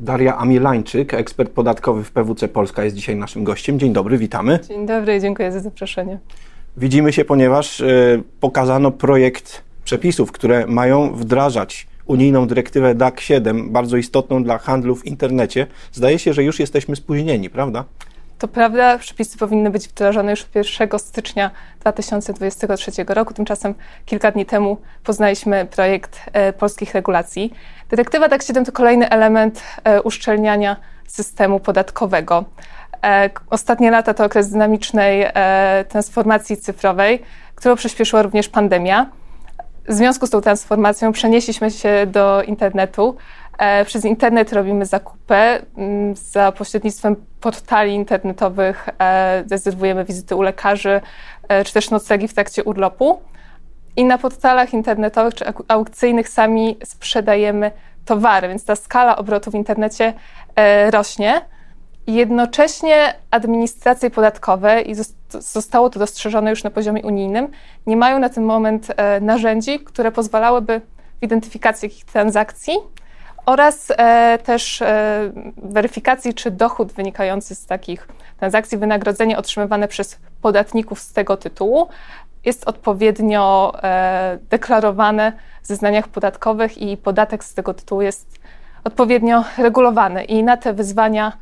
Daria Amielańczyk, ekspert podatkowy w PWC Polska, jest dzisiaj naszym gościem. Dzień dobry, witamy. Dzień dobry, dziękuję za zaproszenie. Widzimy się, ponieważ y, pokazano projekt przepisów, które mają wdrażać unijną dyrektywę DAC 7, bardzo istotną dla handlu w internecie. Zdaje się, że już jesteśmy spóźnieni, prawda? To prawda, przepisy powinny być wdrożone już 1 stycznia 2023 roku. Tymczasem kilka dni temu poznaliśmy projekt e, polskich regulacji. Dyrektywa DAC 7 to kolejny element e, uszczelniania systemu podatkowego. E, ostatnie lata to okres dynamicznej transformacji cyfrowej, którą przyspieszyła również pandemia. W związku z tą transformacją przenieśliśmy się do internetu. E, przez internet robimy zakupy. Mm, za pośrednictwem portali internetowych rezerwujemy wizyty u lekarzy, czy też noclegi w trakcie urlopu. I na portalach internetowych czy aukcyjnych sami sprzedajemy towary, więc ta skala obrotu w internecie rośnie. Jednocześnie administracje podatkowe, i zostało to dostrzeżone już na poziomie unijnym, nie mają na ten moment e, narzędzi, które pozwalałyby w identyfikacji takich transakcji oraz e, też e, weryfikacji, czy dochód wynikający z takich transakcji, wynagrodzenie otrzymywane przez podatników z tego tytułu jest odpowiednio deklarowane w zeznaniach podatkowych i podatek z tego tytułu jest odpowiednio regulowany. I na te wyzwania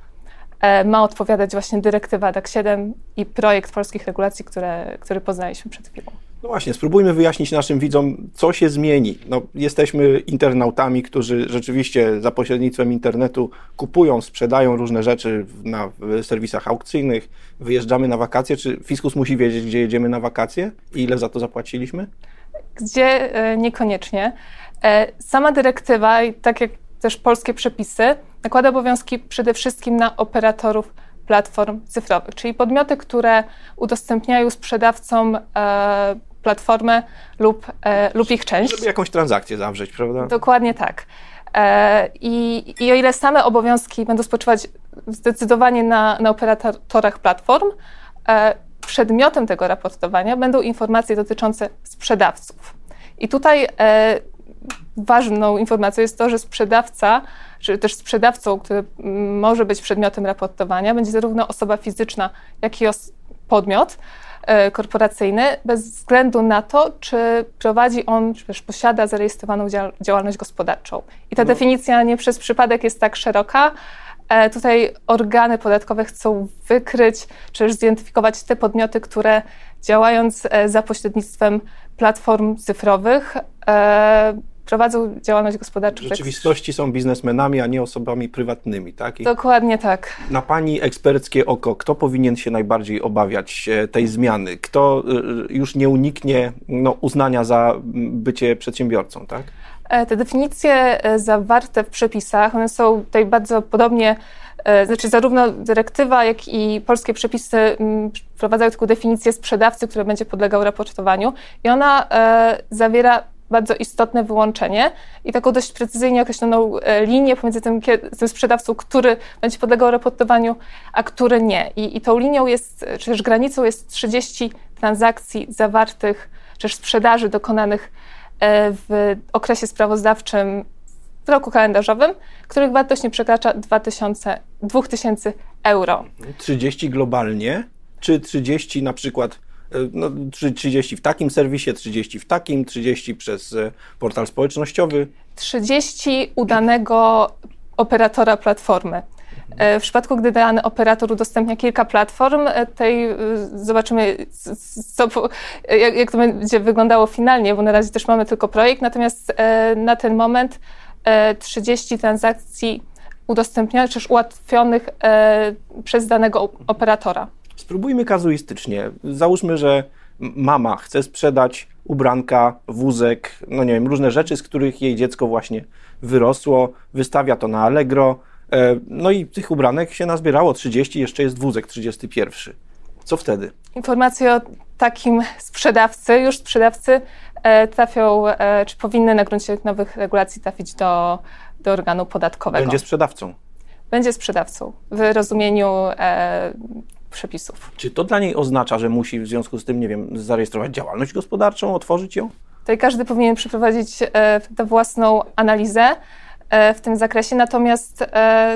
E, ma odpowiadać właśnie dyrektywa DAC 7 i projekt polskich regulacji, które, który poznaliśmy przed chwilą. No właśnie, spróbujmy wyjaśnić naszym widzom, co się zmieni. No, jesteśmy internautami, którzy rzeczywiście za pośrednictwem internetu kupują, sprzedają różne rzeczy na serwisach aukcyjnych, wyjeżdżamy na wakacje. Czy fiskus musi wiedzieć, gdzie jedziemy na wakacje i ile za to zapłaciliśmy? Gdzie e, niekoniecznie. E, sama dyrektywa, tak jak też polskie przepisy, nakłada obowiązki przede wszystkim na operatorów platform cyfrowych, czyli podmioty, które udostępniają sprzedawcom e, platformę lub, e, lub ich część. Żeby jakąś transakcję zawrzeć, prawda? Dokładnie tak. E, i, I o ile same obowiązki będą spoczywać zdecydowanie na, na operatorach platform, e, przedmiotem tego raportowania będą informacje dotyczące sprzedawców. I tutaj e, ważną informacją jest to, że sprzedawca, czy też sprzedawcą, który może być przedmiotem raportowania, będzie zarówno osoba fizyczna, jak i podmiot e, korporacyjny, bez względu na to, czy prowadzi on, czy też posiada zarejestrowaną działalność gospodarczą. I ta no. definicja nie przez przypadek jest tak szeroka. E, tutaj organy podatkowe chcą wykryć, czy też zidentyfikować te podmioty, które działając e, za pośrednictwem platform cyfrowych, prowadzą działalność gospodarczą. W rzeczywistości są biznesmenami, a nie osobami prywatnymi, tak? I Dokładnie tak. Na Pani eksperckie oko, kto powinien się najbardziej obawiać e, tej zmiany? Kto e, już nie uniknie no, uznania za bycie przedsiębiorcą, tak? E, te definicje zawarte w przepisach, one są tutaj bardzo podobnie znaczy zarówno dyrektywa, jak i polskie przepisy wprowadzają taką definicję sprzedawcy, który będzie podlegał raportowaniu i ona zawiera bardzo istotne wyłączenie i taką dość precyzyjnie określoną e, linię pomiędzy tym, tym sprzedawcą, który będzie podlegał raportowaniu, a który nie. I, I tą linią jest, czy też granicą jest 30 transakcji zawartych, czy też sprzedaży dokonanych e, w okresie sprawozdawczym w roku kalendarzowym, których wartość nie przekracza 2000, 2000 euro. 30 globalnie, czy 30 na przykład no, 30 w takim serwisie, 30 w takim, 30 przez e, portal społecznościowy. 30 udanego operatora platformy. E, w przypadku, gdy dany operator udostępnia kilka platform, e, tej zobaczymy, co, jak, to będzie wyglądało finalnie, bo na razie też mamy tylko projekt, natomiast na ten moment 30 transakcji udostępnionych, czy ułatwionych przez danego operatora. Spróbujmy kazuistycznie. Załóżmy, że mama chce sprzedać ubranka, wózek, no nie wiem, różne rzeczy, z których jej dziecko właśnie wyrosło, wystawia to na Allegro, e, no i tych ubranek się nazbierało 30, jeszcze jest wózek 31. Co wtedy? Informacje o takim sprzedawcy, już sprzedawcy e, trafią, e, czy powinny na gruncie nowych regulacji trafić do, do organu podatkowego. Będzie sprzedawcą. Będzie sprzedawcą w rozumieniu przepisów. Czy to dla niej oznacza, że musi w związku z tym, nie wiem, zarejestrować działalność gospodarczą, otworzyć ją? Tutaj każdy powinien przeprowadzić e, własną analizę w tym zakresie. Natomiast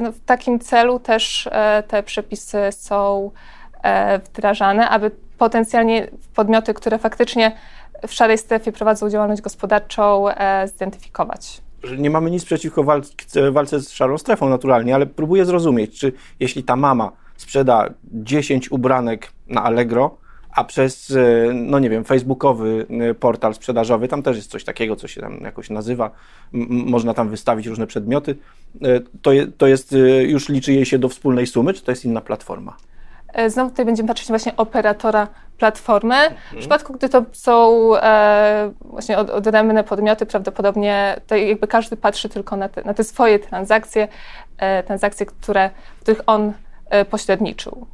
no, w takim celu też te przepisy są wdrażane, aby potencjalnie podmioty, które faktycznie w szarej strefie prowadzą działalność gospodarczą, zidentyfikować nie mamy nic przeciwko walce, walce z szarą strefą naturalnie, ale próbuję zrozumieć, czy jeśli ta mama sprzeda 10 ubranek na Allegro, a przez, e, no nie wiem, facebookowy e, portal sprzedażowy, tam też jest coś takiego, co się tam jakoś nazywa, można tam wystawić różne przedmioty, e, to, je, to jest, już liczy jej się do wspólnej sumy, czy to jest inna platforma? Znowu tutaj będziemy patrzeć właśnie operatora platformy. Mhm. W przypadku, gdy to są e, właśnie od, odrębne podmioty, prawdopodobnie to jakby każdy patrzy tylko na te, na te swoje transakcje, e, transakcje, które, w których on e, pośredniczył.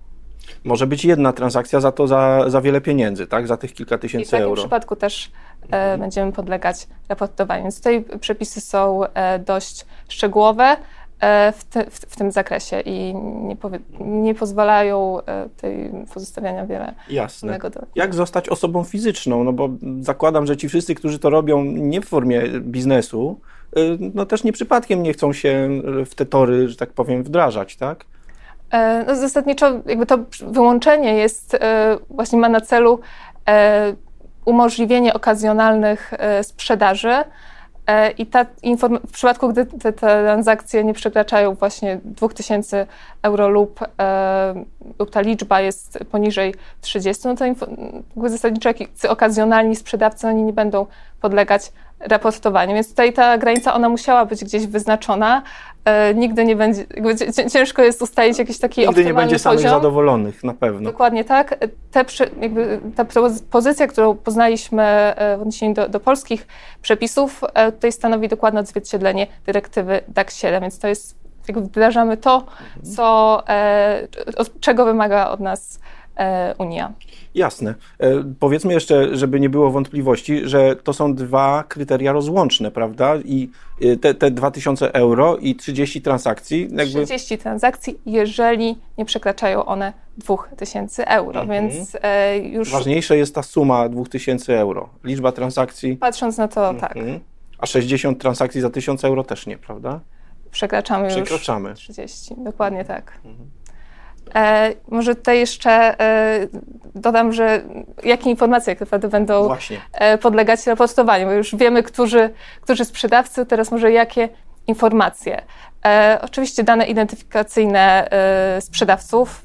Może być jedna transakcja za to za, za wiele pieniędzy, tak? Za tych kilka tysięcy I w takim euro. Przypadku też e, będziemy podlegać raportowaniu. Więc tutaj przepisy są e, dość szczegółowe. E, w, te, w, w, tym zakresie i nie, powie, nie pozwalają e, tej pozostawiania wiele Jasne. Do... Jak zostać osobą fizyczną? No bo zakładam, że ci wszyscy, którzy to robią nie w formie biznesu, e, no też nie przypadkiem nie chcą się w te tory, że tak powiem, wdrażać, tak? No zasadniczo jakby to wyłączenie jest, właśnie ma na celu umożliwienie okazjonalnych sprzedaży, E, I ta w przypadku, gdy te, transakcje nie przekraczają właśnie 2000 euro lub, e, lub ta liczba jest poniżej 30, no to zasadniczo jakiś okazjonalni sprzedawcy oni nie będą podlegać raportowaniu. Więc tutaj ta granica, ona musiała być gdzieś wyznaczona. E, nigdy nie będzie, ciężko jest ustalić jakiś taki Nigdy nie będzie samych poziom. zadowolonych, na pewno. Dokładnie tak. Te, jakby, ta pozycja, którą poznaliśmy e, w odniesieniu do, do polskich przepisów, e, tutaj stanowi dokładne odzwierciedlenie dyrektywy DAC 7, więc to jest, jakby wdrażamy to, co, e, czego wymaga od nas Unia. Jasne. E, powiedzmy jeszcze, żeby nie było wątpliwości, że to są dwa kryteria rozłączne, prawda? I e, te, te 2000 euro i 30 transakcji. Jakby... 30 transakcji, jeżeli nie przekraczają one 2000 euro, mhm. więc e, już. Ważniejsza jest ta suma 2000 euro. Liczba transakcji. Patrząc na to, tak. mhm. tak. A 60 transakcji za 1000 euro też nie, prawda? Przekraczamy, Przekraczamy. już 30, dokładnie tak. Mhm. E, może tutaj jeszcze e, dodam, że jakie informacje tak naprawdę będą Właśnie. E, podlegać raportowaniu, bo już wiemy, którzy, którzy sprzedawcy, teraz może jakie informacje. E, oczywiście dane identyfikacyjne e, sprzedawców,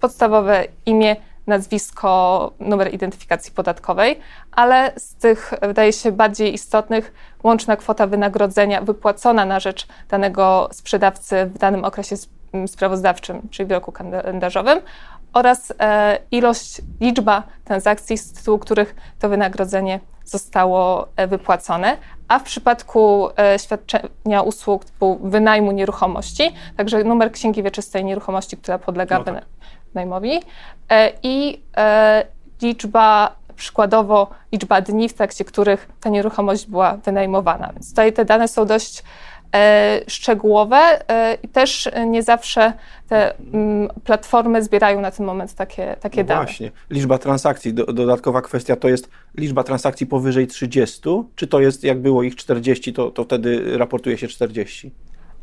podstawowe imię, nazwisko, numer identyfikacji podatkowej, ale z tych wydaje się bardziej istotnych łączna kwota wynagrodzenia wypłacona na rzecz danego sprzedawcy w danym okresie sprawozdawczym, czyli w roku kalendarzowym, oraz e, ilość, liczba transakcji, z tytułu których to wynagrodzenie zostało e, wypłacone, a w przypadku e, świadczenia usług typu wynajmu nieruchomości, także numer księgi wieczystej nieruchomości, która podlega no tak. wynajmowi i liczba przykładowo liczba dni, w trakcie których ta nieruchomość była wynajmowana. Więc tutaj te dane są dość szczegółowe e, i też nie zawsze te mm, platformy zbierają na ten moment takie, takie no dane. Właśnie. Liczba transakcji, dodatkowa kwestia to jest liczba transakcji powyżej 30, czy to jest jak było ich 40, to, to wtedy raportuje się 40?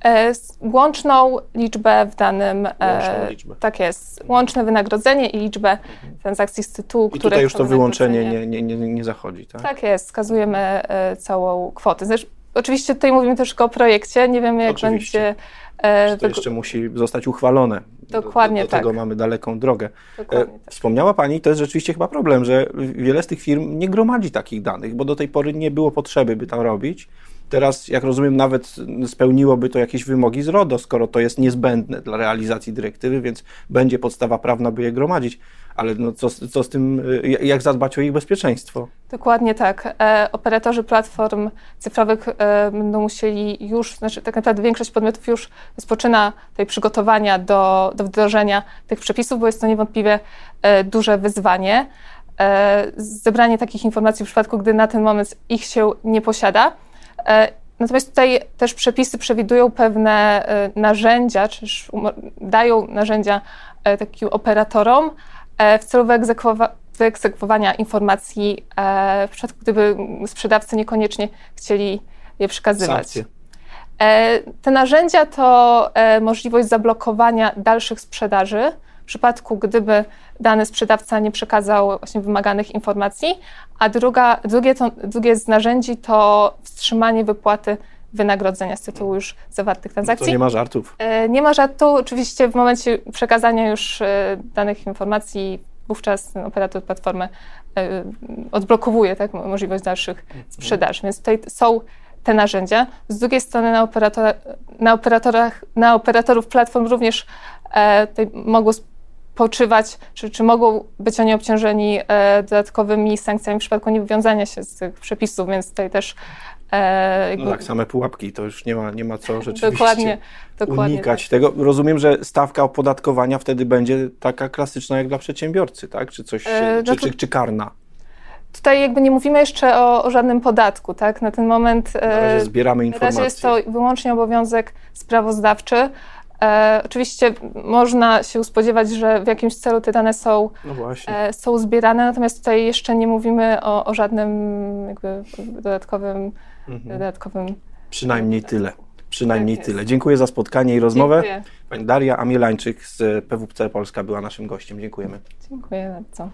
E, łączną liczbę w danym. Łączną liczbę. Tak jest. Łączne wynagrodzenie i liczbę mhm. transakcji z tytułu, I tutaj już to wyłączenie nie, nie, nie, nie zachodzi, tak? Tak jest. Wskazujemy całą kwotę. Zresztą Oczywiście tutaj mówimy też o projekcie, nie wiemy jak Oczywiście. będzie... E, to jeszcze musi zostać uchwalone. Dokładnie do, do, do tego tak. mamy daleką drogę. Dokładnie e, tak. Wspomniała Pani, to jest rzeczywiście chyba problem, że wiele z tych firm nie gromadzi takich danych, bo do tej pory nie było potrzeby, by to robić. Teraz, jak rozumiem, nawet spełniłoby to jakieś wymogi z RODO, skoro to jest niezbędne dla realizacji dyrektywy, więc będzie podstawa prawna, by je gromadzić. Ale no co, co z tym, jak zadbać o ich bezpieczeństwo? Dokładnie tak. E, operatorzy platform cyfrowych e, będą musieli już, znaczy tak naprawdę większość podmiotów już rozpoczyna tej przygotowania do, do wdrożenia tych przepisów, bo jest to niewątpliwie e, duże wyzwanie. E, zebranie takich informacji w przypadku, gdy na ten moment ich się nie posiada. E, natomiast tutaj też przepisy przewidują pewne e, narzędzia, czy dają narzędzia takim operatorom w celu wyegzekwowania wyegzekwowania informacji w przypadku, gdyby sprzedawcy niekoniecznie chcieli je przekazywać. Sankcje. E, te narzędzia to e, możliwość zablokowania dalszych sprzedaży w przypadku, gdyby dany sprzedawca nie przekazał właśnie wymaganych informacji, a druga, drugie, to, drugie z narzędzi to wstrzymanie wypłaty wynagrodzenia z tytułu już zawartych transakcji. To nie ma żartów. E, Nie ma żartu. Oczywiście w momencie przekazania już e, danych informacji wówczas operator platformy e, odblokowuje tak, mo- możliwość dalszych sprzedaży. Więc tutaj są te narzędzia. Z drugiej strony na, operatora, na, operatorach, na operatorów platform również e, tutaj mogą spoczywać, czy, czy mogą być oni obciążeni e, dodatkowymi sankcjami w przypadku niewywiązania się z tych przepisów, więc tutaj też e, No tak, same pułapki, to już nie ma, nie ma co rzeczywiście dokładnie, dokładnie unikać tak. tego. Rozumiem, że stawka opodatkowania wtedy będzie taka klasyczna jak dla przedsiębiorcy, tak? Czy coś, E, no czy, to- czy, czy karna? Tutaj jakby nie mówimy jeszcze o, o żadnym podatku, tak? Na ten moment Na razie e, zbieramy na informacje. razie jest to wyłącznie obowiązek sprawozdawczy. E, oczywiście można się spodziewać, że w jakimś celu te dane są, No e, są zbierane, natomiast tutaj jeszcze nie mówimy o, o żadnym jakby dodatkowym, Mhm. dodatkowym Przynajmniej tyle. Przynajmniej Tak tyle. Dziękuję za spotkanie i rozmowę. Dziękuję. Pani Daria Amielańczyk z PWC Polska była naszym gościem. Dziękujemy. Dziękuję bardzo.